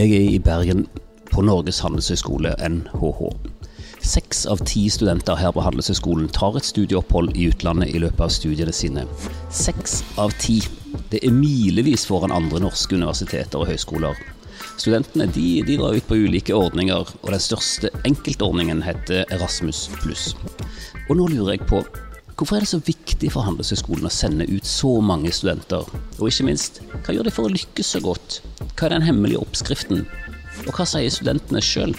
Jeg er i Bergen på Norges handelshøyskole, NHH. Seks av ti studenter her på Handelshøyskolen tar et studieopphold i utlandet i løpet av studiene sine. Seks av ti. Det er milevis foran andre norske universiteter og høyskoler. Studentene de, de drar ut på ulike ordninger, og den største enkeltordningen heter Erasmus+. Og nå lurer jeg på Hvorfor er det så viktig for Handelshøyskolen å sende ut så mange studenter? Og ikke minst, hva gjør de for å lykkes så godt? Hva er den hemmelige oppskriften? Og hva sier studentene sjøl?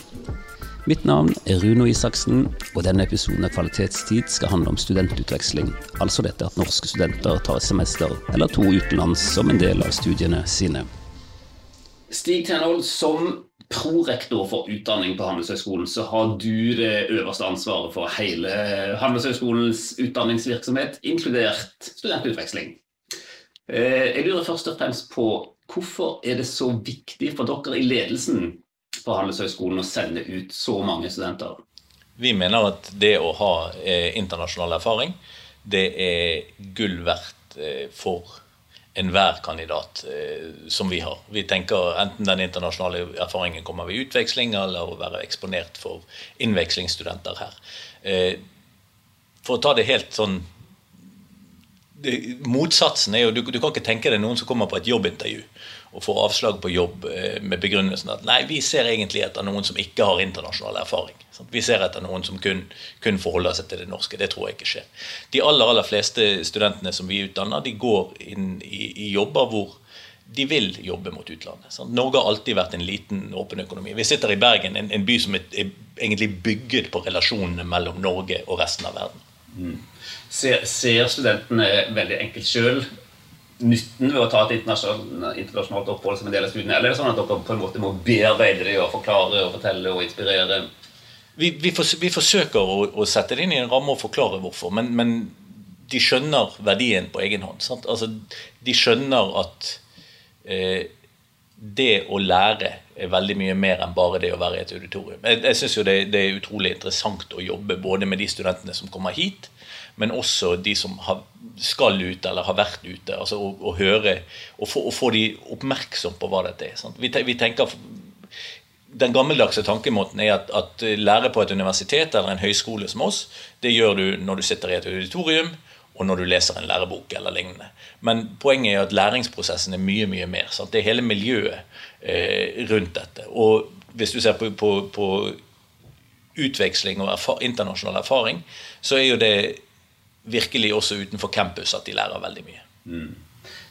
Mitt navn er Runo Isaksen, og denne episoden av Kvalitetstid skal handle om studentutveksling. Altså dette at norske studenter tar et semester eller to utenlands som en del av studiene sine. Stig Tenhold, som prorektor for utdanning på Handelshøyskolen, så har du det øverste ansvaret for hele Handelshøyskolens utdanningsvirksomhet, inkludert studentutveksling. Eh, jeg lurer først og fremst på hvorfor er det så viktig for dere i ledelsen på Handelshøyskolen å sende ut så mange studenter? Vi mener at det å ha eh, internasjonal erfaring, det er gull verdt eh, for enhver kandidat eh, som vi har. Vi tenker enten den internasjonale erfaringen kommer ved utveksling, eller å være eksponert for innvekslingsstudenter her. Eh, for å ta det helt sånn det, Motsatsen er jo du, du, kan ikke tenke deg noen som kommer på et jobbintervju og får avslag på jobb eh, med begrunnelsen at nei, vi ser egentlig etter noen som ikke har internasjonal erfaring. Vi ser etter noen som kun, kun, forholder seg til det norske. Det tror jeg ikke skjer. De aller aller fleste studentene som vi utdanner, de går inn i, i jobber hvor de vil jobbe mot utlandet. Sant? Norge har alltid vært en liten, åpen økonomi. Vi sitter i Bergen, en, en by som er, er, egentlig bygget på relasjonene mellom Norge og resten av verden. Mm. Ser, ser studentene veldig enkelt sjøl nytten ved å ta et internasjonalt, opphold som en del av studiene? Eller er det sånn at dere på en måte må bearbeide det og forklare og fortelle og inspirere? Vi, vi, fors, vi forsøker å, å, sette det inn i en ramme og forklare hvorfor, men, men de skjønner verdien på egen hånd. Altså, de skjønner at eh, det å lære er veldig mye mer enn bare det å være i et auditorium. Jeg, jeg synes jo det, det, er utrolig interessant å jobbe både med de studentene som kommer hit, men også de som har, skal ut eller har vært ute. altså Å, å høre og få, å få, de oppmerksom på hva dette er. Vi, vi, tenker den gammeldagse tankemåten er at, at lære på et universitet eller en høyskole som oss, det gjør du når du sitter i et auditorium og når du leser en lærebok eller lignende. Men poenget er at læringsprosessen er mye mye mer. Sant? Det er hele miljøet eh, rundt dette. Og hvis du ser på, på, på utveksling og erfar internasjonal erfaring, så er jo det virkelig også utenfor campus at de lærer veldig mye. Mm.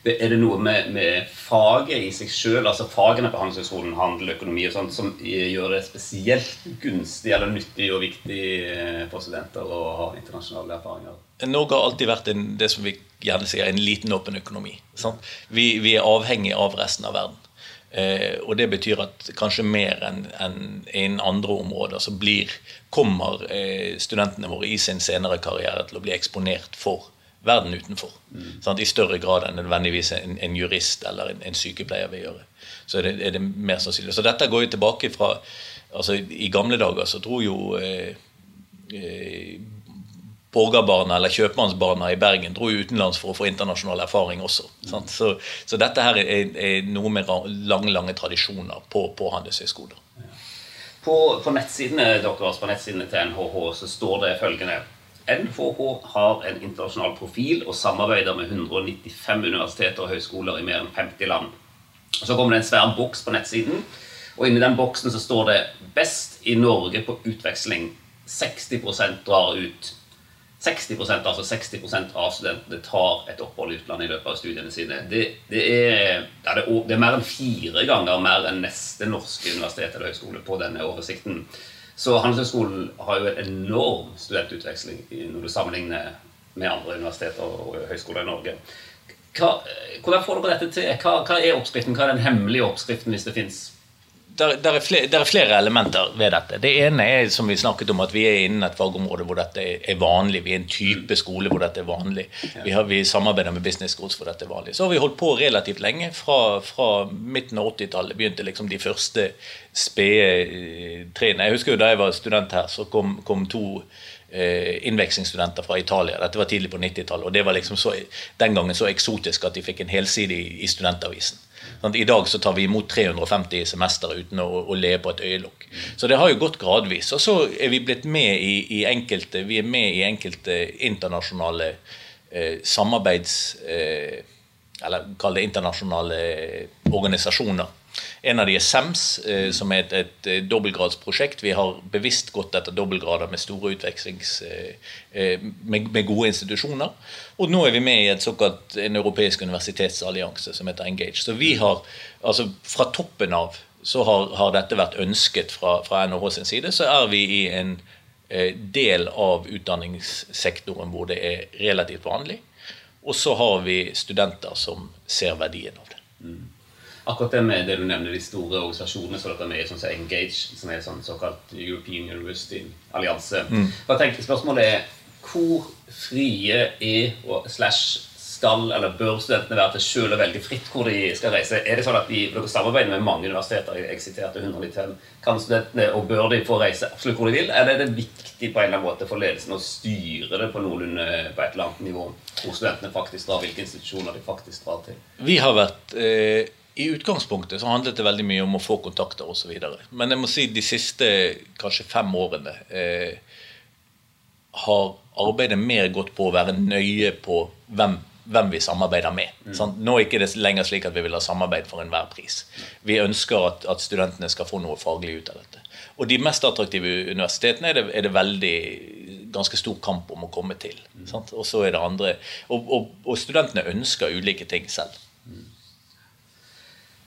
Er det noe med, med, faget i seg sjøl, altså fagene på Handelshøyskolen, handel, økonomi og sånt, som gjør det spesielt gunstig eller nyttig og viktig eh, for studenter å ha internasjonale erfaringer? Norge har alltid vært en, det som vi gjerne sier, en liten, åpen økonomi. Vi, vi, er avhengig av resten av verden. Eh, og det betyr at kanskje mer enn en, innen andre områder så blir, kommer eh, studentene våre i sin senere karriere til å bli eksponert for verden utenfor. Mm. I større grad enn nødvendigvis en, en jurist eller en, en, sykepleier vil gjøre. Så er det, er det, mer sannsynlig. Så dette går jo tilbake fra altså I gamle dager så dro jo eh, eh, borgerbarna eller kjøpmannsbarna i Bergen dro utenlands for å få internasjonal erfaring også. Så, så, dette her er, er, noe med lange lange tradisjoner på, på handelshøyskoler. På, på nettsidene deres, på nettsidene til NHH så står det følgende NHH har en internasjonal profil og samarbeider med 195 universiteter og høyskoler i mer enn 50 land. Så kommer det en svær boks på nettsiden, og inni den boksen så står det 'Best i Norge på utveksling'. 60% drar ut 60% altså 60% av studentene tar et opphold i utlandet i løpet av studiene sine. Det, det, er, det, det, er, mer enn fire ganger mer enn neste norske universitet eller høyskole på denne oversikten. Så Handelshøyskolen har jo en enorm studentutveksling når du sammenligner med andre universiteter og høyskoler i Norge. Hva, hvordan får dere dette til? Hva, hva, er oppskriften? Hva er den hemmelige oppskriften hvis det fins? Der, der, er flere, der, er flere, elementer ved dette. Det ene er som vi snakket om, at vi er innen et fagområde hvor dette er vanlig. Vi er en type skole hvor dette er vanlig. Vi, har, vi samarbeider med Business Schools hvor dette er vanlig. Så har vi holdt på relativt lenge. Fra, fra midten av 80-tallet begynte liksom de første spede eh, trinnene. Jeg husker jo da jeg var student her, så kom, kom to eh, innvekslingsstudenter fra Italia. Dette var tidlig på 90-tallet. Og det var liksom så, den gangen så eksotisk at de fikk en helside i, i studentavisen. I dag så tar vi imot 350 semester uten å, å le på et øyelokk. Så det har jo gått gradvis. Og så er vi blitt med i, i enkelte, vi er med i enkelte internasjonale eh, samarbeids... Eh, eller kall det internasjonale organisasjoner en av de er SEMS, eh, som er et, et, et dobbeltgradsprosjekt. Vi har bevisst gått etter dobbeltgrader med store utvekslings... Eh, eh, med, med, gode institusjoner. Og nå er vi med i et såkalt, en europeisk universitetsallianse som heter Engage. Så vi har, altså fra toppen av så har, har dette vært ønsket fra, fra NHH sin side. Så er vi i en del av utdanningssektoren hvor det er relativt vanlig. Og så har vi studenter som ser verdien av det. Mm akkurat det med det du nevner, de store organisasjonene så dette med sånn som Engage, som er sånn såkalt European University allianse. Mm. tenker Spørsmålet er hvor frie er og slash skal eller bør studentene være til selv å velge fritt hvor de skal reise? Er det sånn at de, dere samarbeider med mange universiteter? Jeg siterte 195. Kan studentene og bør de få reise absolutt hvor de vil? Eller er det viktig på en eller annen måte for ledelsen å styre det på noenlunde på et eller annet nivå? Hvor studentene faktisk drar, hvilke institusjoner de faktisk drar til? Vi har vært eh i utgangspunktet så handlet det veldig mye om å få kontakter osv. Men jeg må si de siste kanskje fem årene eh, har arbeidet mer gått på å være nøye på hvem, hvem vi samarbeider med. Mm. Nå er ikke det lenger slik at vi vil ha samarbeid for enhver pris. Vi ønsker at, at, studentene skal få noe faglig ut av dette. Og de mest attraktive universitetene er det, er det veldig ganske stor kamp om å komme til. Mm. Og så er det andre, og, og, og studentene ønsker ulike ting selv.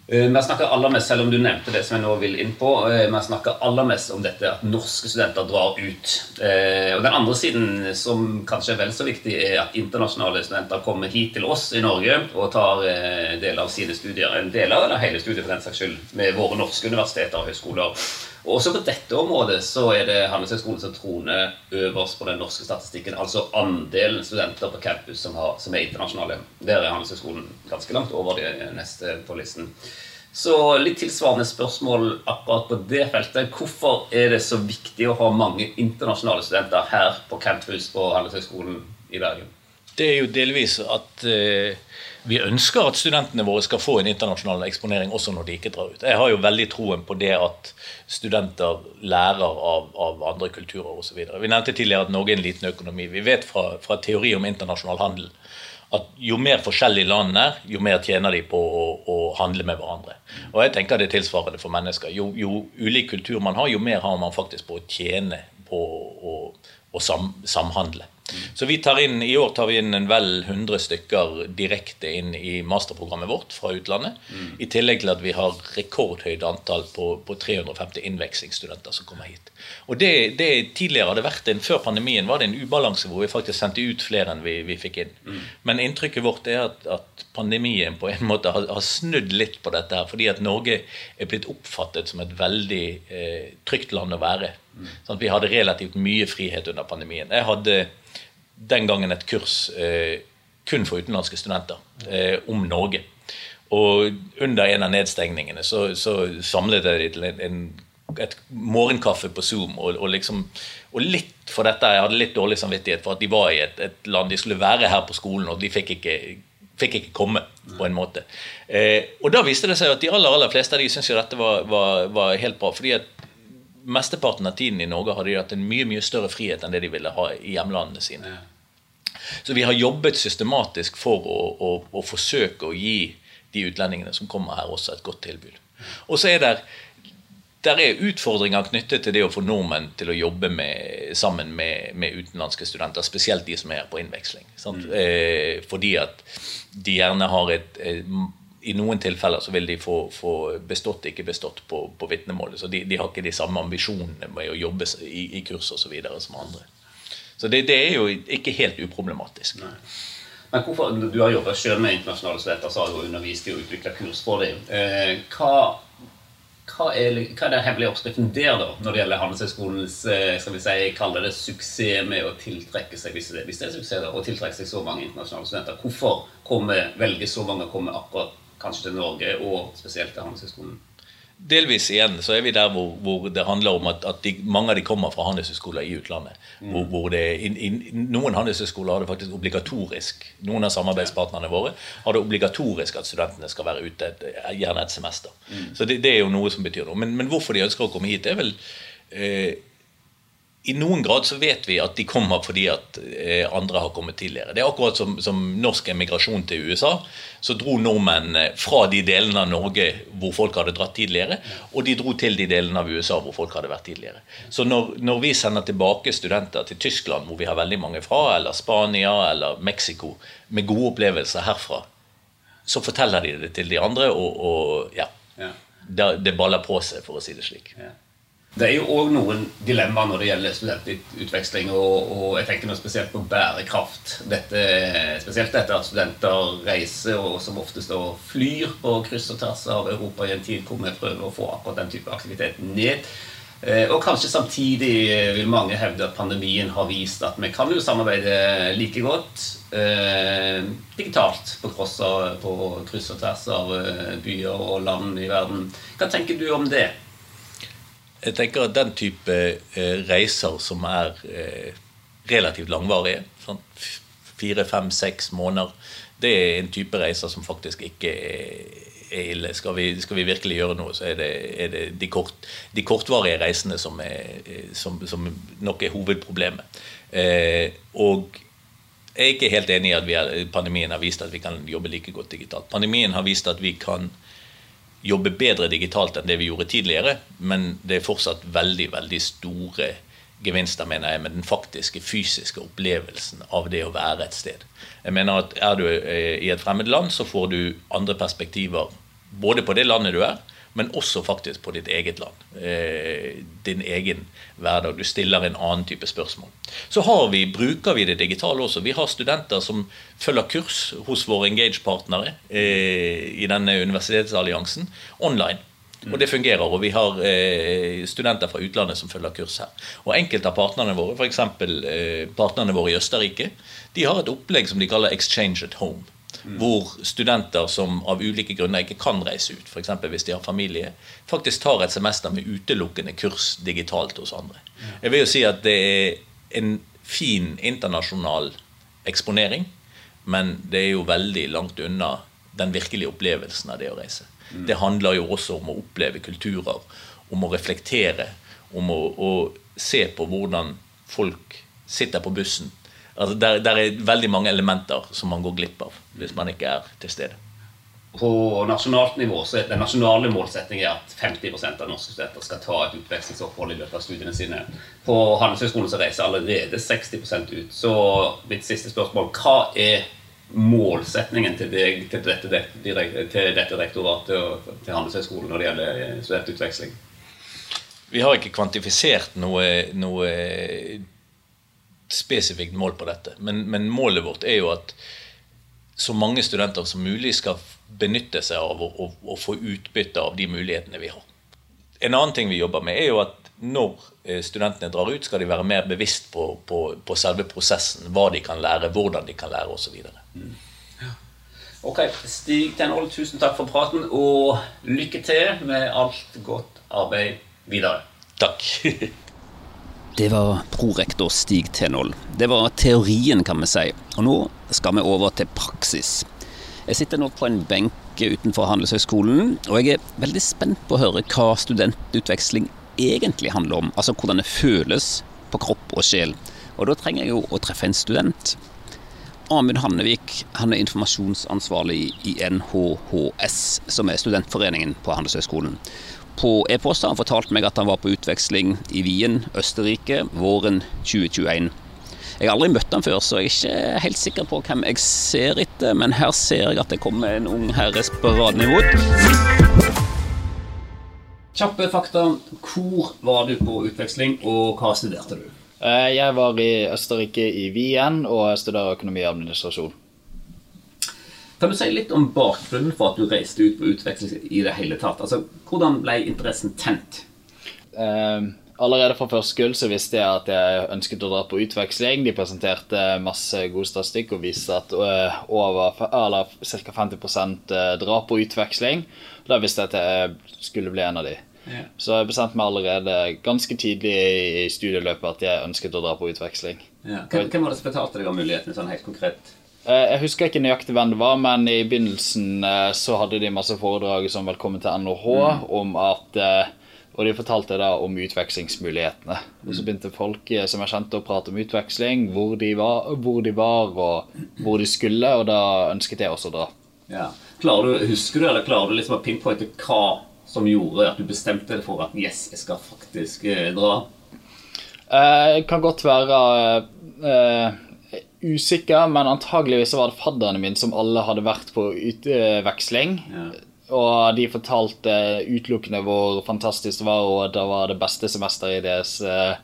Eh, vi snakker aller mest, selv om du nevnte det som jeg nå vil inn på, eh, vi snakker aller mest om dette at norske studenter drar ut. Eh, og Den andre siden, som kanskje er vel så viktig, er at internasjonale studenter kommer hit til oss i Norge og tar deler av sine studier, en del av eller hele studiet for den saks skyld, med våre norske universiteter og høyskoler. Og også på dette området så er det Handelshøyskolen som troner øverst på den norske statistikken. Altså andelen studenter på campus som, har, som er internasjonale. Der er Handelshøyskolen ganske langt over de neste på listen. Så litt tilsvarende spørsmål akkurat på det feltet. Hvorfor er det så viktig å ha mange internasjonale studenter her på campus på Handelshøyskolen i Bergen? Det er jo delvis at eh, vi ønsker at studentene våre skal få en internasjonal eksponering også når de ikke drar ut. Jeg har jo veldig troen på det at studenter lærer av, av andre kulturer osv. Vi nevnte tidligere at Norge er en liten økonomi. Vi vet fra, fra teori om internasjonal handel at jo mer forskjellige land er, jo mer tjener de på å, å, handle med hverandre. Og jeg tenker det er tilsvarende for mennesker. Jo, jo, ulik kultur man har, jo mer har man faktisk på å tjene på å, å sam, samhandle. Så vi tar inn, I år tar vi inn en vel 100 stykker direkte inn i masterprogrammet vårt fra utlandet. Mm. I tillegg til at vi har rekordhøyt antall på, på 350 innvekslingsstudenter som kommer hit. Og det, det, Tidligere hadde vært en, Før pandemien var det en ubalanse hvor vi faktisk sendte ut flere enn vi, vi fikk inn. Mm. Men inntrykket vårt er at, at, pandemien på en måte har, har, snudd litt på dette. her, Fordi at Norge er blitt oppfattet som et veldig eh, trygt land å være. Mm. Sånn at Vi hadde relativt mye frihet under pandemien. Jeg hadde den gangen et kurs eh, kun for utenlandske studenter eh, om Norge. Og under en av nedstengningene så, så samlet jeg de til en, en, et morgenkaffe på Zoom. Og, og, liksom, og, litt for dette, jeg hadde litt dårlig samvittighet for at de var i et, et land de skulle være her på skolen, og de fikk ikke, fikk ikke komme. på en måte. Eh, og da viste det seg at de aller aller fleste av de syntes jo dette var, var, var helt bra. fordi at mesteparten av tiden i Norge hadde de hatt en mye mye større frihet enn det de ville ha i hjemlandene sine. Så vi har jobbet systematisk for å, å, å, forsøke å gi de utlendingene som kommer her, også et godt tilbud. Og så er det der er utfordringer knyttet til det å få nordmenn til å jobbe med, sammen med, med, utenlandske studenter, spesielt de som er her på innveksling. Mm. Eh, fordi at de gjerne har et, eh, i noen tilfeller så vil de få, få bestått, ikke bestått på, på vitnemålet. Så de, de, har ikke de samme ambisjonene med å jobbe i, i kurs osv. som andre. Så det, det, er jo ikke helt uproblematisk. Nei. Men hvorfor, Du har jobbet selv med internasjonale studenter, så har du undervist i å utvikle kurs for dem. Eh, hva hva er, hva er den hemmelige oppskriften der, da, når det gjelder Handelshøyskolens eh, skal vi si, kalle det suksess med å tiltrekke seg hvis det, hvis det er suksess da, å tiltrekke seg så mange internasjonale studenter? Hvorfor kommer, velger så mange å komme akkurat kanskje til Norge, og spesielt til Handelshøyskolen? Delvis igjen så er vi der hvor, hvor det handler om at, at de, mange av de kommer fra handelshøyskoler i utlandet. Mm. Hvor, hvor det, in, in, noen handelshøyskoler har det faktisk obligatorisk Noen av samarbeidspartnerne våre har det obligatorisk at studentene skal være ute gjerne et semester. Mm. Så det, det, er jo noe som betyr noe. Men, men, hvorfor de ønsker å komme hit, det er vel eh, i noen grad så vet vi at de kommer fordi at eh, andre har kommet tidligere. Det er akkurat som, som norsk emigrasjon til USA. Så dro nordmenn eh, fra de delene av Norge hvor folk hadde dratt tidligere, og de dro til de delene av USA hvor folk hadde vært tidligere. Så når, når vi sender tilbake studenter til Tyskland, hvor vi har veldig mange fra, eller Spania eller Mexico, med gode opplevelser herfra, så forteller de det til de andre, og, og ja. ja. Det, det baller på seg, for å si det slik. Ja. Det er jo òg noen dilemmaer når det gjelder studentutveksling, og, og, jeg tenker nå spesielt på bærekraft. Dette, spesielt dette at studenter reiser og som oftest og flyr på kryss og tvers av Europa i en tid hvor vi prøver å få akkurat den type aktivitet ned. Eh, og kanskje samtidig vil mange hevde at pandemien har vist at vi kan jo samarbeide like godt eh, digitalt på, av, på kryss og tvers av eh, byer og land i verden. Hva tenker du om det? Jeg tenker at den type eh, reiser som er eh, relativt langvarige, sånn fire, fem, seks måneder, det er en type reiser som faktisk ikke er, ille. Skal vi, skal vi, virkelig gjøre noe, så er det, er det de, kort, de, kortvarige reisene som, er, som, som, nok er hovedproblemet. Eh, og jeg er ikke helt enig i at er, pandemien har vist at vi kan jobbe like godt digitalt. Pandemien har vist at vi kan jobbe bedre digitalt enn det vi gjorde tidligere, men det er fortsatt veldig, veldig store gevinster, mener jeg, med den faktiske fysiske opplevelsen av det å være et sted. Jeg mener at Er du eh, i et fremmed land, så får du andre perspektiver både på det landet du er, men også faktisk på ditt eget land. Eh, din egen hverdag. Du stiller en annen type spørsmål. Så vi, bruker vi det digitale også. Vi har studenter som følger kurs hos våre Engage-partnere eh, i denne universitetsalliansen online. Og det fungerer. Og vi har eh, studenter fra utlandet som følger kurs her. Og enkelte av partnerne våre, f.eks. Eh, partnerne våre i Østerrike, de har et opplegg som de kaller Exchange at Home. Mm. Hvor studenter som av ulike grunner ikke kan reise ut, f.eks. hvis de har familie, faktisk tar et semester med utelukkende kurs digitalt hos andre. Jeg vil jo si at det er en fin internasjonal eksponering, men det er jo veldig langt unna den virkelige opplevelsen av det å reise. Mm. Det handler jo også om å oppleve kulturer, om å reflektere, om å, å se på hvordan folk sitter på bussen Altså, der, der, er veldig mange elementer som man går glipp av hvis man ikke er til stede. På nasjonalt nivå så er Den nasjonale målsettingen at 50% av norske studenter skal ta et utvekslingsopphold i løpet av studiene sine. På Handelshøyskolen så reiser allerede 60% ut. Så mitt siste spørsmål hva er målsetningen til, deg, til, dette, til dette rektoratet og til Handelshøyskolen når det gjelder studentutveksling? Vi har ikke kvantifisert noe, noe spesifikt mål på dette. Men, men, målet vårt er jo at så mange studenter som mulig skal benytte seg av og få utbytte av de mulighetene vi har. En annen ting vi jobber med, er jo at når eh, studentene drar ut, skal de være mer bevisst på, på, på selve prosessen. Hva de kan lære, hvordan de kan lære osv. Mm. Ja. Ok, Stig Tenhold, tusen takk for praten, og lykke til med alt godt arbeid videre. Takk. Det var prorektor Stig Tenhold. Det var teorien, kan vi si. Og nå skal vi over til praksis. Jeg sitter nå på en benk utenfor Handelshøyskolen, og jeg er veldig spent på å høre hva studentutveksling egentlig handler om. Altså hvordan det føles på kropp og sjel. Og da trenger jeg jo å treffe en student. Amund Hannevik han er informasjonsansvarlig i NHHS, som er studentforeningen på Handelshøyskolen på e-post har han fortalt meg at han var på utveksling i Wien, Østerrike, våren 2021. Jeg har aldri møtt han før, så jeg er ikke helt sikker på hvem jeg ser etter, men her ser jeg at det kommer en ung herre sparadende imot. Kjappe fakta. Hvor var du på utveksling, og hva studerte du? Eh, jeg var i Østerrike, i Wien, og studerer økonomi og administrasjon. Kan du si litt om bakgrunnen for at du reiste ut på utveksling i det hele tatt? Altså, Hvordan ble interessen tent? Uh, allerede fra første gull så visste jeg at jeg ønsket å dra på utveksling. De presenterte masse god statistikk og viste at uh, over, ca. 50% drar på utveksling. Da visste jeg at jeg skulle bli en av de. Yeah. Så jeg bestemte meg allerede ganske tidlig i studieløpet at jeg ønsket å dra på utveksling. Yeah. Hvem, hvem, var det som fortalte deg om mulighetene sånn helt konkret? Eh, jeg husker ikke nøyaktig hvem det var, men i begynnelsen eh, så hadde de masse foredrag som 'Velkommen til NHH' mm. om at eh, Og de fortalte da om utvekslingsmulighetene. Mm. Og så begynte folk som jeg kjente, å prate om utveksling, hvor de, var, hvor de var, og hvor de skulle, og da ønsket jeg også å dra. Ja. Klarer du, Husker du, eller klarer du liksom å pinpointe hva som gjorde at du bestemte deg for at 'yes, jeg skal faktisk dra'? Det kan godt være usikker, men antageligvis var det fadderne mine som alle hadde vært på utveksling. Ja. Og de fortalte utelukkende hvor fantastisk det var, og det var det beste semesteret i deres uh,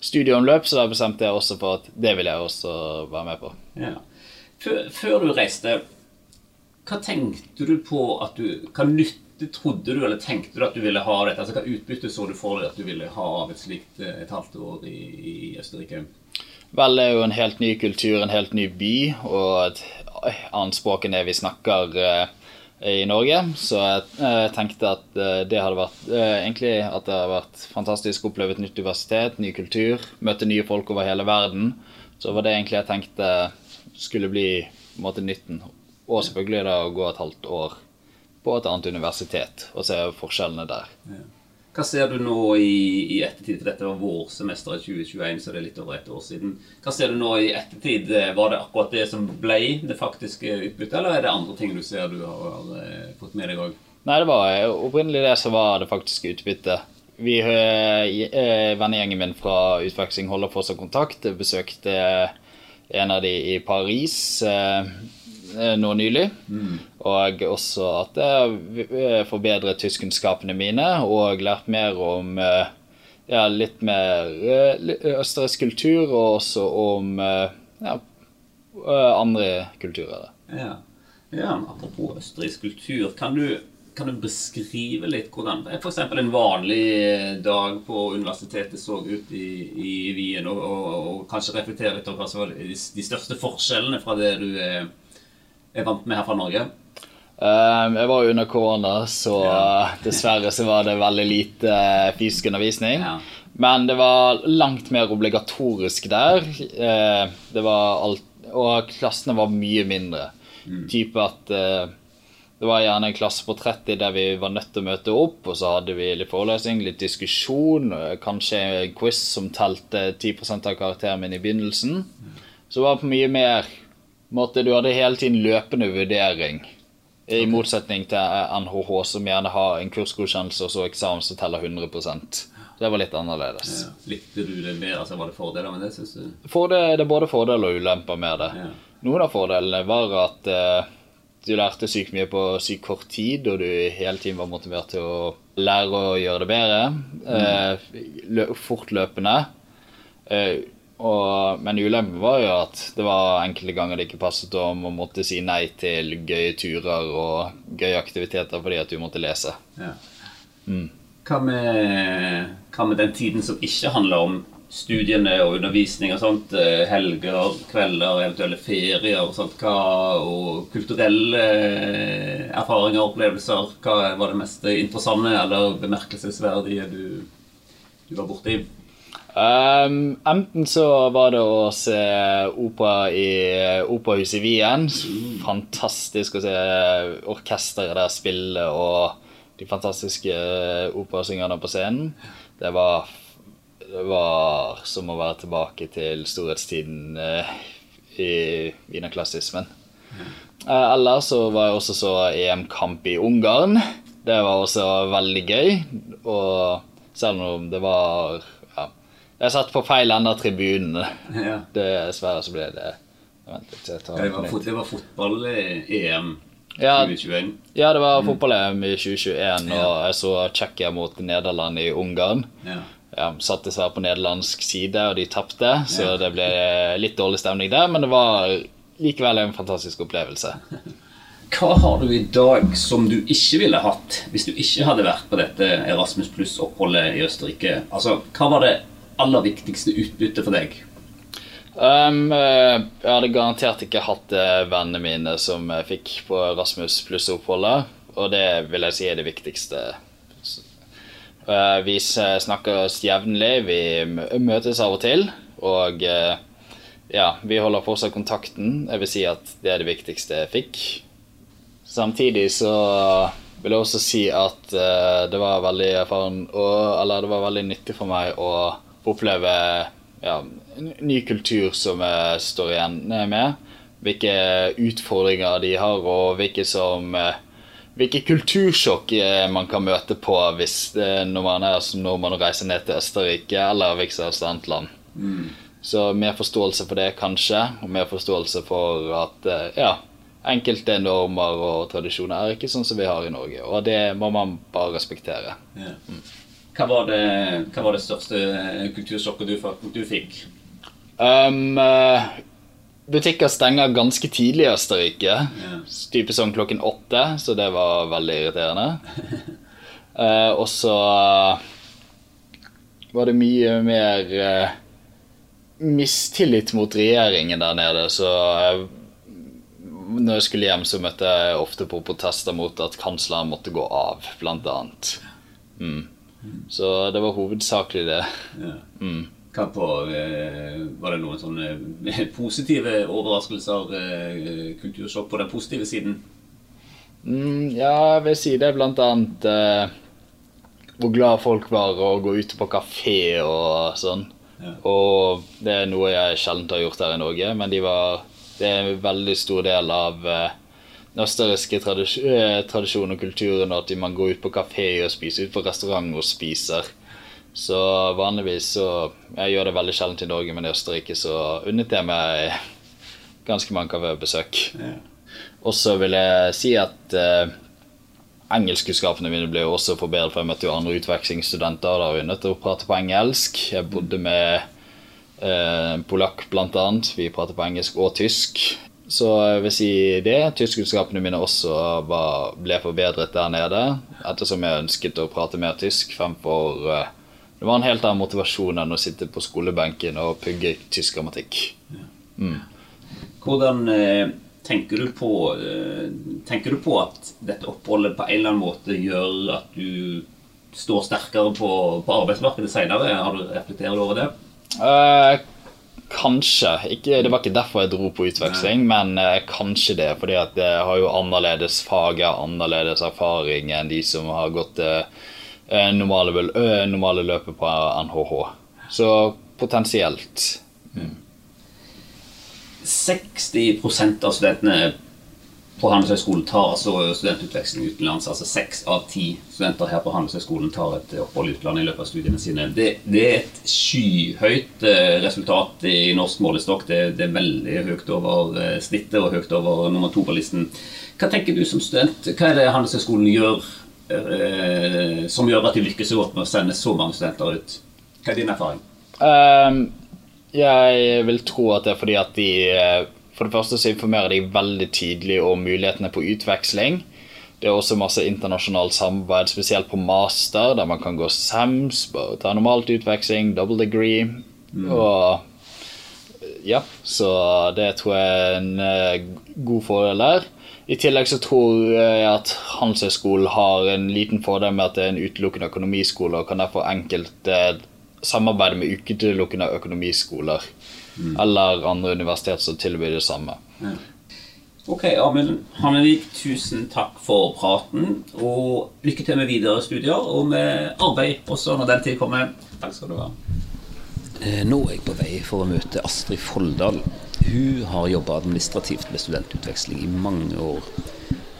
studieomløp, så da bestemte jeg også for at det ville jeg også være med på. Ja. Før, før, du reiste, hva tenkte du på at du Hva nytte trodde du eller tenkte du at du ville ha dette? Altså, hva utbytte så du for deg at du ville ha av et slikt eh, et halvt år i, i Østerrike? Vel, det er jo en helt ny kultur, en helt ny by, og et annet språk enn det vi snakker uh, i Norge. Så jeg tenkte at det hadde vært egentlig at det hadde vært fantastisk å oppleve et nytt universitet, ny kultur, møte nye folk over hele verden. Så var det egentlig jeg tenkte skulle bli på en måte nytten. Og selvfølgelig da å gå et halvt år på et annet universitet og se forskjellene der. Ja. Hva ser du nå i, i ettertid? For dette var vårsemesteret 2021, så det er litt over et år siden. Hva ser du nå i ettertid? Var det akkurat det som ble det faktiske utbyttet, eller er det andre ting du ser du har, har eh, fått med deg òg? Nei, det var opprinnelig det som var det faktiske utbyttet. Vi, eh, Vennegjengen min fra utveksling holder fortsatt kontakt. Jeg besøkte en av de i Paris eh, nå nylig. Mm. Og også at jeg forbedret tyskkunnskapene mine og lært mer om eh, ja, litt mer eh, østerriksk kultur, og også om eh, ja, andre kulturer. Ja. ja, apropos østerriksk kultur. Kan du, kan du beskrive litt hvordan f.eks. en vanlig dag på universitetet så ut i, i Wien, og, og, og, kanskje reflektere litt over hva som var de, de største forskjellene fra det du er, er vant med her fra Norge? Um, jeg var jo under korona, så dessverre så var det veldig lite uh, fysisk undervisning. Men det var langt mer obligatorisk der. Uh, det var alt, og klassene var mye mindre. Mm. Type at uh, det var gjerne en klasse på 30 der vi var nødt til å møte opp, og så hadde vi litt forelesning, litt diskusjon, kanskje en quiz som telte 10% av karakteren min i begynnelsen. Så det var på mye mer måte, Du hadde hele tiden løpende vurdering. I motsetning til NHH, som gjerne har en kursgodkjennelse og så eksamen som teller 100 Det var litt annerledes. Ja. Likte du det mer? Altså, var det fordeler med det, Synes du? For det, det, er både fordeler og ulemper med det. Ja. Noen av fordelene var at eh, du lærte sykt mye på sykt kort tid, og du hele tiden var motivert til å lære å gjøre det bedre. Mm. Uh, fortløpende. Uh, og, men ulempen var jo at det var enkelte ganger det ikke passet om å måtte si nei til gøye turer og gøye aktiviteter fordi at du måtte lese. Ja. Mm. Hva, med, hva, med, den tiden som ikke handler om studiene og undervisning og sånt? Eh, helger, kvelder, eventuelle ferier og sånt. Hva, og kulturelle eh, erfaringer og opplevelser. Hva var det mest interessante eller bemerkelsesverdige du, du var borti? Um, enten så var det å se opera i Operahuset i Wien. Fantastisk å se orkesteret der spille og de fantastiske operasyngerne på scenen. Det var, det var som å være tilbake til storhetstiden uh, i wienerklassismen. Uh, ellers så var jeg også så EM-kamp i Ungarn. Det var også veldig gøy. Og selv om det var jeg satt på feil ende av tribunen. Ja. Dessverre så ble det Vent litt, jeg tar det var, fot, det var fotball-EM ja, 2021? Ja, det var mm. fotball-EM i 2021, og jeg så Tsjekkia mot Nederland i Ungarn. Ja. Ja, satt dessverre på nederlandsk side, og de tapte, så det ble litt dårlig stemning der. Men det var likevel en fantastisk opplevelse. Hva har du i dag som du ikke ville hatt hvis du ikke hadde vært på dette Erasmus pluss-oppholdet i Østerrike? Altså, Hva var det aller viktigste utbyttet for deg? Um, jeg hadde garantert ikke hatt vennene mine som jeg fikk på Rasmus pluss-oppholdet. Og det vil jeg si er det viktigste. Vi snakker oss jevnlig, vi møtes av og til. Og ja, vi holder fortsatt kontakten. Jeg vil si at det er det viktigste jeg fikk. Samtidig så vil jeg også si at uh, det var veldig erfaren Eller det var veldig nyttig for meg å oppleve ja, ny kultur som jeg står igjen med. Hvilke utfordringer de har, og hvilke som hvilke kultursjokk eh, man kan møte på hvis, når, man er, når man reiser ned til Østerrike eller hvilket som helst annet land. Mm. Så mer forståelse for det, kanskje, og mer forståelse for at ja, enkelte normer og tradisjoner er ikke sånn som vi har i Norge. Og det må man bare respektere. Ja. Mm. Hva, var det, hva, var det, største kultursjokket du, du fikk? Um, eh, butikker stenger ganske tidlig i Østerrike. Ja. Type sånn klokken åtte, så det var veldig irriterende. uh, og så var det mye mer uh, mistillit mot regjeringen der nede, så når jeg skulle hjem, så møtte jeg ofte på protester mot at kansleren måtte gå av, blant annet. Mm. Så det var hovedsakelig det. Ja. Mm. På, eh, var det noen sånne eh, positive overraskelser, eh, kultursjokk, på den positive siden? Mm, ja, jeg vil si det. Blant annet eh, hvor glad folk var å gå ute på kafé og sånn. Ja. Og det er noe jeg sjelden har gjort her i Norge, men de var det er en veldig stor del av den østerrikske tradis uh, tradisjonen og kulturen at man går ut på kafé og spiser, ut på restaurant og spiser. Så vanligvis så Jeg gjør det veldig sjelden i Norge, men i Østerrike så unnet jeg meg ganske mange kafébesøk. Ja. Og så vil jeg si at eh, engelskkunnskapene mine ble også forbedret, for jeg møtte jo andre utvekslingsstudenter. Da var vi nødt til å prate på engelsk. Jeg bodde med eh, polakk annet Vi prater på engelsk og tysk. Så jeg vil si det. Tyskkunnskapene mine også var, ble forbedret der nede. Ettersom jeg ønsket å prate mer tysk fremfor eh, Det var en helt annen motivasjon enn å sitte på skolebenken og pugge tysk grammatikk. Mm. Hvordan eh, tenker, du på, eh, tenker du på at dette oppholdet på en eller annen måte gjør at du står sterkere på, på arbeidsmarkedet seinere? Har du over det? Uh, kanskje. Ikke, det var ikke derfor jeg dro på utveksling, Nei. men uh, kanskje det. Fordi at jeg har jo annerledes fag, annerledes erfaring enn de som har gått uh, normale, normale løpet på NHH. Så potensielt. Mm. 60% av studentene på Handelshøyskolen tar altså studentutveksling utenlands. Altså seks av ti studenter her på Handelshøyskolen tar et opphold i utlandet i løpet av studiene sine. Det, det er et skyhøyt eh, resultat i norsk målestokk. Det, det, er veldig høyt over eh, snittet og høyt over nummer to på listen. Hva tenker du som student? Hva er det Handelshøyskolen gjør eh, som gjør at de lykkes så godt med å sende så mange studenter ut? Hva er din erfaring? Um, jeg vil tro at det er fordi at de eh, for det første så informerer de veldig tidlig om mulighetene på utveksling. Det er også masse internasjonalt samarbeid, spesielt på master, der man kan gå SAMS, ta normalt utveksling, double degree. Mm. Og ja, så det tror jeg er en uh, god fordel der. I tillegg så tror jeg at Handelshøyskolen har en liten fordel med at det er en utelukkende økonomiskole, og kan derfor enkelt samarbeide med utelukkende økonomiskoler mm. eller andre universiteter som tilbyr det samme. Ja. Ok, Amund Hannevik, tusen takk for praten. Og lykke til med videre studier og med arbeid også når den tid kommer. Takk skal du ha. Eh, nå er jeg på vei for å møte Astrid Folldal. Hun har jobba administrativt med studentutveksling i mange år.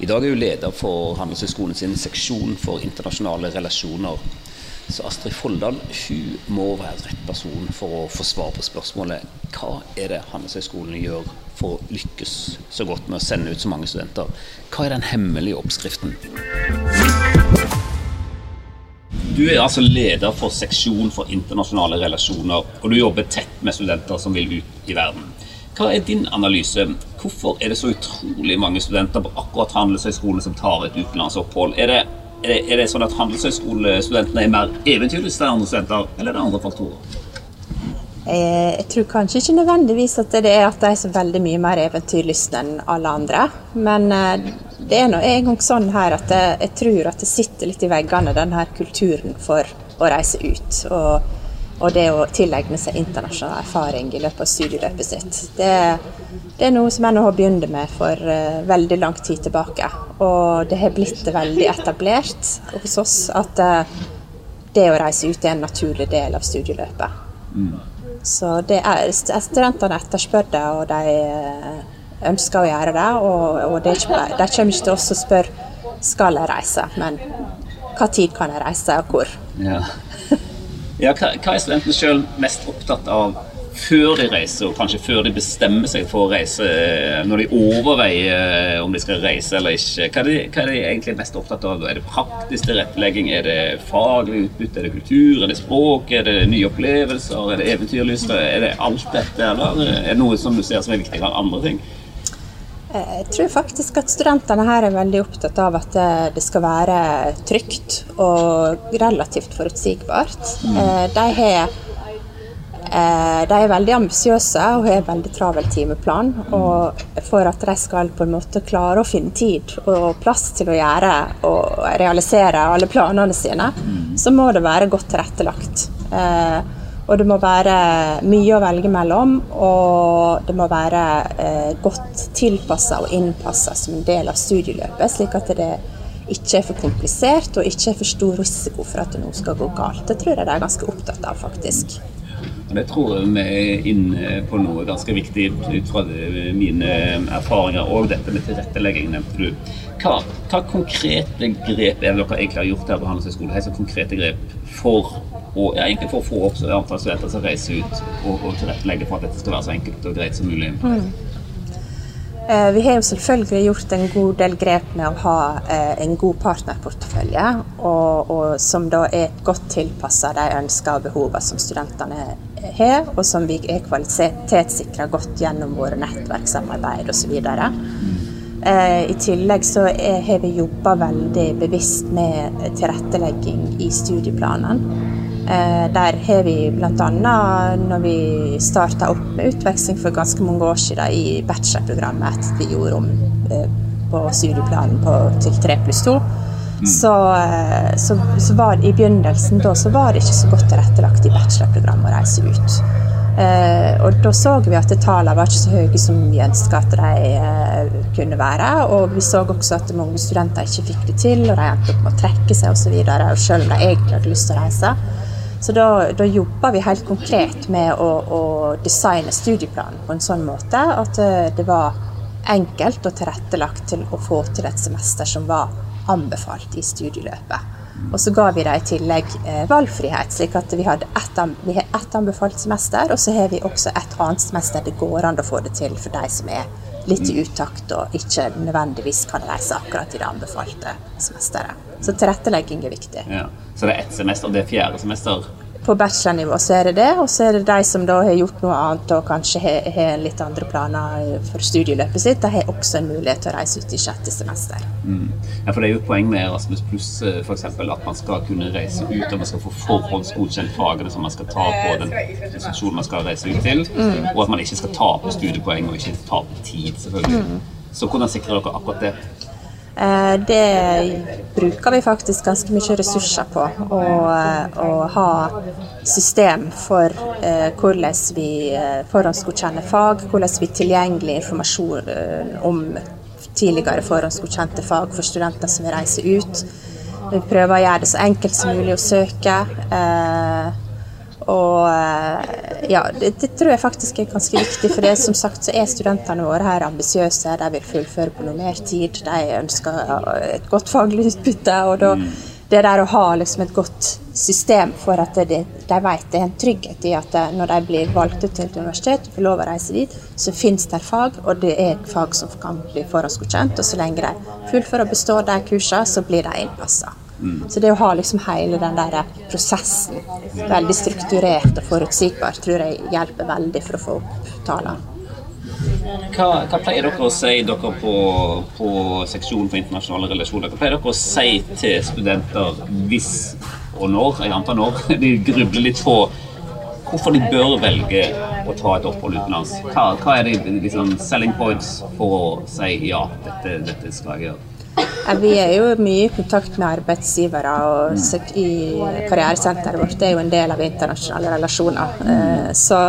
I dag er hun leder for Handelshøyskolen sin seksjon for internasjonale relasjoner så Astrid Folldal må være rett person for å få svar på spørsmålet hva er det Handelshøyskolen gjør for å lykkes så godt med å sende ut så mange studenter? Hva er den hemmelige oppskriften? Du er altså leder for seksjon for internasjonale relasjoner, og du jobber tett med studenter som vil ut i verden. hva er din analyse? Hvorfor er det så utrolig mange studenter på akkurat Handelshøyskolen som tar et utenlandsopphold? Er det, er det, er det sånn at handelshøyskolestudentene er mer eventyrlystne enn andre studenter, eller er det andre faktorer? Eh, jeg tror kanskje ikke nødvendigvis at det er at de er så veldig mye mer eventyrlystne enn alle andre. Men eh, det er nå en gang sånn her at jeg, jeg, tror at det sitter litt i veggene, den her kulturen for å reise ut. Og, og det å tilegne seg internasjonal erfaring i løpet av studieløpet sitt. Det, det er noe som NHH begynte med for uh, veldig lang tid tilbake. Og det har blitt veldig etablert hos oss at uh, det å reise ut er en naturlig del av studieløpet. Mm. Så det er, studentene etterspør det, og de eh, ønsker å gjøre det. Og, og det ikke, de kommer ikke til oss og spør skal jeg reise, men hva tid kan jeg reise, og hvor. Ja. Ja hva, er studentene sjøl mest opptatt av før de reiser, og kanskje før de bestemmer seg for å reise, eh, når de overveier eh, om de skal reise eller ikke, hva er, de, hva er de egentlig mest opptatt av? Er det praktisk tilrettelegging, er det faglig utbytte, er det kultur, er det språk, er det nye opplevelser, er det eventyrlyst, er det alt dette, eller er det noe som du ser som er viktigere enn andre ting? Eh, jeg tror faktisk at studentene her er veldig opptatt av at det skal være trygt og relativt forutsigbart. Mm. De har Eh, de er veldig ambisiøse og har veldig travel timeplan. Og for at de skal på en måte klare å finne tid og plass til å gjøre og realisere alle planene sine, så må det være godt tilrettelagt. Og det må være mye å velge mellom, og det må være eh, godt tilpassa og innpassa som en del av studieløpet, slik at det ikke er for komplisert og ikke er for stor risiko for at nå skal gå galt. Det tror jeg de er ganske opptatt av, faktisk. Det tror jeg vi er inne på noe ganske viktig ut fra mine erfaringer. Og dette med tilrettelegging nevnte du. Hva, hva konkrete grep er det dere egentlig har gjort her på Handelshøyskolen? Helt konkrete grep for å, ja, egentlig for å få opp antall studenter som reiser ut, og, og tilrettelegge for at dette skal være så enkelt og greit som mulig? Mm. Eh, vi har jo selvfølgelig gjort en god del grep med å ha eh, en god partnerportefølje, og, og som da er godt tilpassa de ønsker og behovene som studentene har, og som vi er kvalitetssikra godt gjennom våre nettverkssamarbeid osv. Eh, I tillegg så er, har vi jobba veldig bevisst med tilrettelegging i studieplanen. Eh, der har vi bl.a. når vi starta opp med utveksling for ganske mange år siden i bachelorprogrammet vi gjorde om eh, på studieplanen på, til 3 pluss 2, mm. så, eh, så, så, var i begynnelsen da så var det ikke så godt tilrettelagt i bachelorprogrammet å reise ut. Eh, og da så vi at tallene var ikke så høye som vi ønska at de eh, kunne være. Og vi så også at mange studenter ikke fikk det til, og de endte opp med å trekke seg osv. Selv om de egentlig hadde lyst til å reise. Så da, da jobba vi helt konkret med å, å, designe studieplanen på en sånn måte at eh, det var enkelt og tilrettelagt til å få til et semester som var anbefalt i studieløpet. Og så ga vi dem i tillegg eh, valgfrihet, slik at vi, hadde ett, vi har ett anbefalt semester, og så har vi også et annet semester det går an å få det til for de som er litt i utakt og ikke nødvendigvis kan reise akkurat i det anbefalte semesteret. Så tilrettelegging er viktig. Ja. Så det er ett semester, det er fjerde semester? På bachelornivå så er det det, og så er det de som da har gjort noe annet og kanskje har, litt andre planer for studieløpet sitt, de har også en mulighet til å reise ut i sjette semester. Mm. Ja, for Det er jo et poeng med Erasmus pluss f.eks. at man skal kunne reise ut og man skal få forhåndsgodkjent fagene som man skal ta på den institusjonen man skal reise ut til, mm. og at man ikke skal tape studiepoeng og ikke tape tid, selvfølgelig. Mm. Så hvordan sikrer dere akkurat det? Eh, det bruker vi faktisk ganske mye ressurser på. Å, eh, ha system for eh, hvordan vi forhåndsgodkjenner fag, hvordan vi tilgjengelig informasjon om tidligere forhåndsgodkjente fag for studenter som vil reise ut. Vi prøver å gjøre det så enkelt som mulig å søke. Og eh, ja, det, det, tror jeg faktisk er ganske viktig, for det som sagt så er studentene våre her ambisiøse. De vil fullføre på noe mer tid, de ønsker et godt faglig utbytte. og da mm. det der å ha liksom et godt system for at de, de vet det er en trygghet i at når de blir valgt ut til et universitet og får lov å reise dit, så finnes det fag, og det er fag som kan bli forhåndsgodkjent. Og så lenge de fullfører og består de kursene, så blir de innpassa. Så det å ha liksom hele den der prosessen veldig strukturert og forutsigbar, tror jeg hjelper veldig for å få opp tallene. hva, hva, pleier dere å si dere på, på seksjonen for internasjonale relasjoner? Hva pleier dere å si til studenter hvis og når, jeg antar når, de grubler litt på hvorfor de bør velge å ta et opphold utenlands? Hva, hva er de liksom, selling points for å si ja, dette, dette skal jeg gjøre? Vi er jo mye i kontakt med arbeidsgivere, og i karrieresenteret vårt det er jo en del av internasjonale relasjoner. Eh, så,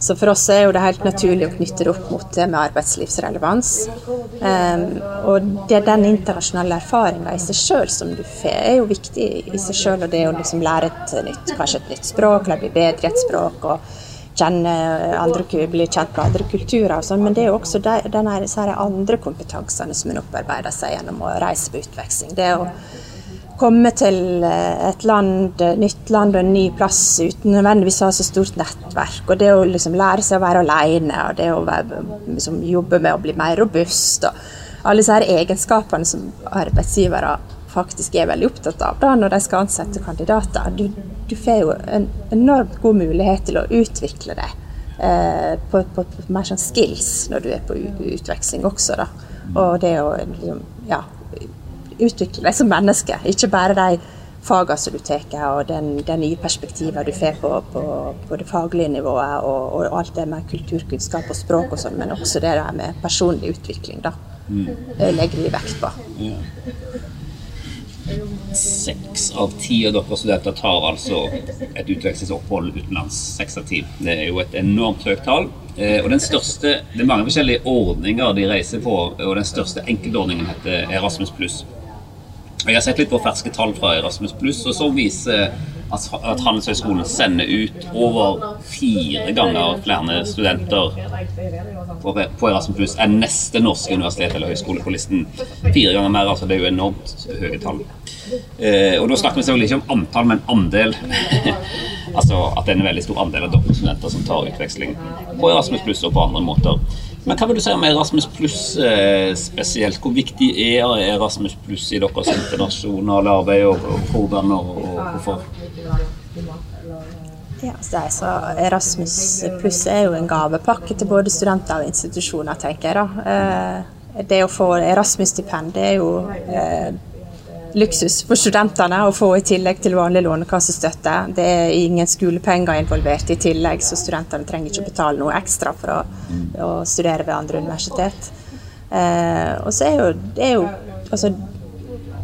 så, for oss er jo det helt naturlig å knytte det opp mot det med arbeidslivsrelevans. Og det, er den internasjonale erfaringa i seg sjøl som du får, er jo viktig i seg sjøl. Og det å liksom lære et nytt, kanskje et nytt språk, eller bli bedre i et språk. og kjenne andre, bli kjent med andre kulturer og sånn, men det er jo også de, denne, andre kompetansene som en opparbeider seg gjennom å reise på utveksling. Det å komme til eh, et land, nytt land og en ny plass uten nødvendigvis å ha så stort nettverk. Og det å liksom lære seg å være alene, og det å være, liksom, jobbe med å bli mer robust. og Alle disse egenskapene som arbeidsgivere faktisk er veldig opptatt av da, når de skal ansette kandidater. Du, du får jo en enormt god mulighet til å utvikle deg eh, på, på, på, mer sånn skills når du er på utveksling også. da. Og det å liksom, ja, utvikle deg som menneske, ikke bare de fagene som du tar, og den, den, nye perspektivene du får på, på, på, det faglige nivået, og, og, alt det med kulturkunnskap og språk og sånn, men også det der med personlig utvikling. da. Mm. legger vi vekt på. Ja. Seks av ti av dere studenter tar altså et utvekslingsopphold utenlands. Seks av ti. Det er jo et enormt høyt tall. Eh, og den største, Det er mange forskjellige ordninger de reiser på, og den største enkeltordningen heter Erasmus pluss. Jeg har sett litt på ferske tall fra Erasmus pluss, og som viser at, at Handelshøyskolen sender ut over fire ganger flere studenter på, på Erasmus pluss enn neste norske universitet eller høyskole på listen. Fire ganger mer, altså. Det er jo enormt høye tall. Eh, og da snakker vi selvfølgelig ikke om antall, men andel. altså at det er en veldig stor andel av doktorstudenter som tar utveksling på Erasmus pluss og på andre måter. Men hva vil du si om Erasmus pluss eh, spesielt? Hvor viktig er Erasmus pluss i deres internasjonale arbeid, og, hvordan og, og hvorfor? Ja, så Erasmus pluss er jo en gavepakke til både studenter og institusjoner, tenker jeg. da. Eh, det å få Erasmus-stipend er jo eh, luksus for studentene å få i tillegg til vanlig lånekassestøtte. Det er ingen skolepenger involvert i tillegg, så studentene trenger ikke betale noe ekstra for å, å studere ved andre universitet. Eh, og så er jo, det er jo altså,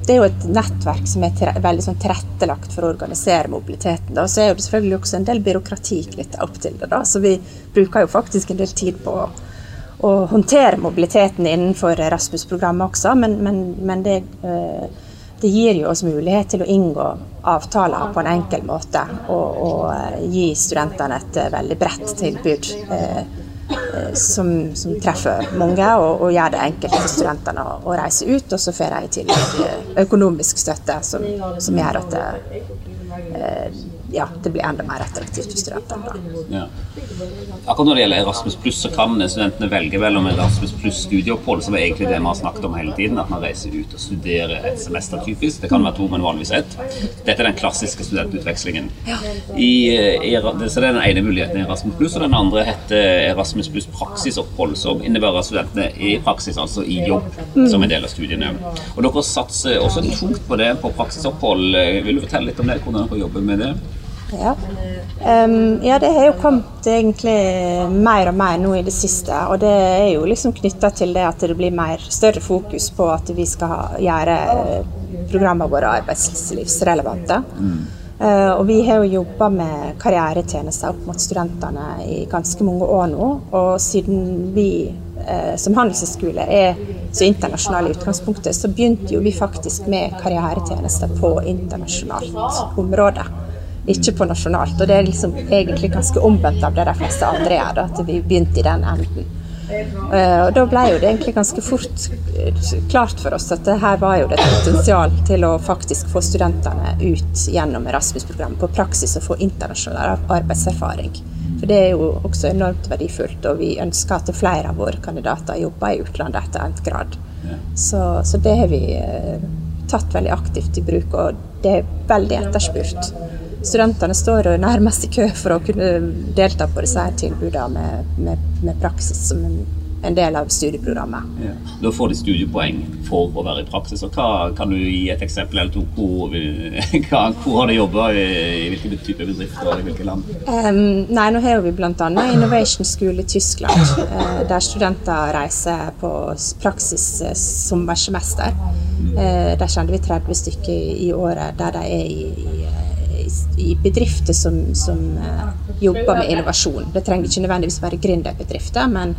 det er jo et nettverk som er tre, veldig sånn tilrettelagt for å organisere mobiliteten. Og så er det selvfølgelig også en del byråkrati knytta opp til det. Da. Så vi bruker jo faktisk en del tid på å, håndtere mobiliteten innenfor Rasmus-programmet også, men, men, men det eh, det gir jo oss mulighet til å inngå avtaler på en enkel måte og, og eh, gi studentene et eh, veldig bredt tilbud eh, eh, som, som, treffer mange og, og, gjør det enkelt for studentene å, å reise ut. Og så får de i tillegg økonomisk støtte som, som gjør at det, eh, ja, det blir enda mer attraktivt for studentene. Ja. Akkurat når det gjelder Erasmus pluss, så kan studentene velge mellom Erasmus pluss studieopphold, som er egentlig det vi har snakket om hele tiden, at man reiser ut og studerer et semester typisk. Det kan være to, men vanligvis ett. Dette er den klassiske studentutvekslingen. I, i, så det er den ene muligheten i Erasmus pluss, og den andre heter Erasmus pluss praksisopphold, som innebærer at studentene er i praksis, altså i jobb, som en del av studiene. Og dere satser også tungt på det på praksisopphold. Vil du fortelle litt om det, hvordan dere jobber med det? Ja. Um, ja, det har jo kommet egentlig mer og mer nå i det siste. Og det er jo liksom knytta til det at det blir mer større fokus på at vi skal ha, gjøre programmene våre arbeidslivsrelevante. Mm. Uh, og vi har jo jobba med karrieretjenester opp mot studentene i ganske mange år nå. Og siden vi uh, som handelshøyskole er så internasjonale i utgangspunktet, så begynte jo vi faktisk med karrieretjenester på internasjonalt område ikke på nasjonalt. Og det er liksom egentlig ganske omvendt av det de fleste andre gjør, at vi begynte i den enden. Eh, og da ble jo det egentlig ganske fort eh, klart for oss at her var jo det et potensial til å faktisk få studentene ut gjennom Erasmus-programmet på praksis og få internasjonal arbeidserfaring. For det er jo også enormt verdifullt, og vi ønsker at flere av våre kandidater jobber i utlandet etter endt grad. Så, så det har vi eh, tatt veldig aktivt i bruk, og det er veldig etterspurt studentene står nærmest i kø for å kunne delta på disse her tilbudene med, med, med, praksis som en en del av studieprogrammet. Ja. Da får de studiepoeng for å være i praksis. og hva, Kan du gi et eksempel eller to? Hvor, hva, hvor har de jobba? I hvilke type bedrifter og i hvilke land? Um, nei, Nå har vi bl.a. Innovation School i Tyskland, uh, der studenter reiser på praksis uh, sommersemester. Uh, der kjenner vi 30 stykker i året der de er i, i, i bedrifter som, som jobber med innovasjon. Det trenger ikke nødvendigvis være gründerbedrifter, men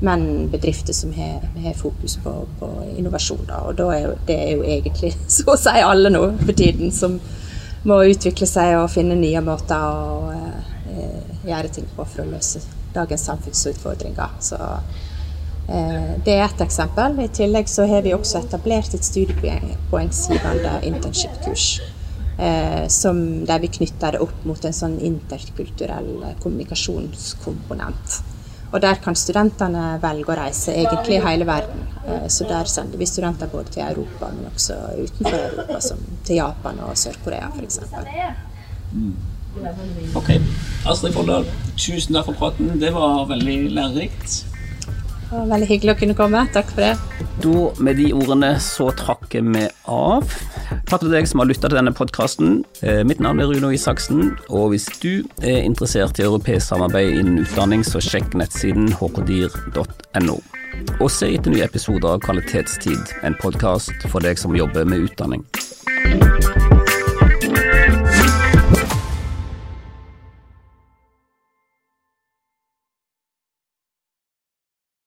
men bedrifter som har, har fokus på, på, innovasjon. Da. Og da er jo, det er jo egentlig så å si alle nå for tiden som må utvikle seg og finne nye måter å eh, gjøre ting på for å løse dagens samfunnsutfordringer. Så eh, det er ett eksempel. I tillegg så har vi også etablert et studiepoengsgivende internship-kurs. Eh, som, der vi knytter det opp mot en sånn interkulturell kommunikasjonskomponent. Og der kan studentene velge å reise egentlig hele verden. Eh, så der sender vi studenter både til Europa, men også utenfor Europa, som til Japan og Sør-Korea f.eks. Mm. Ok. Astrid Folldal, tusen takk for praten. Det var veldig lærerikt. Veldig hyggelig å kunne komme. Takk for det. Da, med de ordene, så trakker vi av. Takk til deg som har lytta til denne podkasten. Eh, mitt navn er Runo Isaksen, og hvis du er interessert i europeisk samarbeid innen utdanning, så sjekk nettsiden hkdir.no. Og se etter nye episoder av Kvalitetstid, en podkast for deg som jobber med utdanning.